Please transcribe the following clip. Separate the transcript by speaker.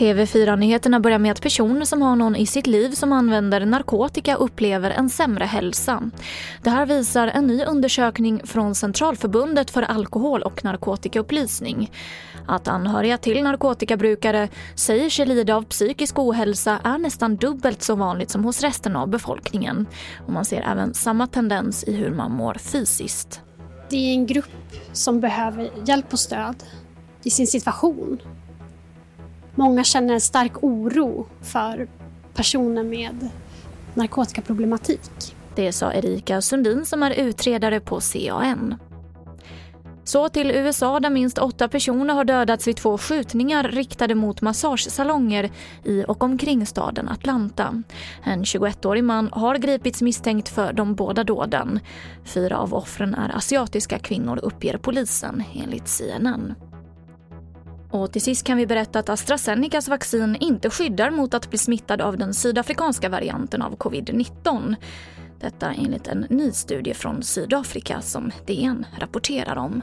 Speaker 1: TV4-nyheterna börjar med att personer som har någon i sitt liv som använder narkotika upplever en sämre hälsa. Det här visar en ny undersökning från Centralförbundet för alkohol och narkotikaupplysning. Att anhöriga till narkotikabrukare säger sig lida av psykisk ohälsa är nästan dubbelt så vanligt som hos resten av befolkningen. Och man ser även samma tendens i hur man mår fysiskt.
Speaker 2: Det är en grupp som behöver hjälp och stöd i sin situation Många känner en stark oro för personer med narkotikaproblematik.
Speaker 1: Det sa Erika Sundin som är utredare på CAN. Så till USA där minst åtta personer har dödats vid två skjutningar riktade mot massagesalonger i och omkring staden Atlanta. En 21-årig man har gripits misstänkt för de båda dåden. Fyra av offren är asiatiska kvinnor uppger polisen enligt CNN. Och till sist kan vi berätta att AstraZenecas vaccin inte skyddar mot att bli smittad av den sydafrikanska varianten av covid-19. Detta enligt en ny studie från Sydafrika som DN rapporterar om.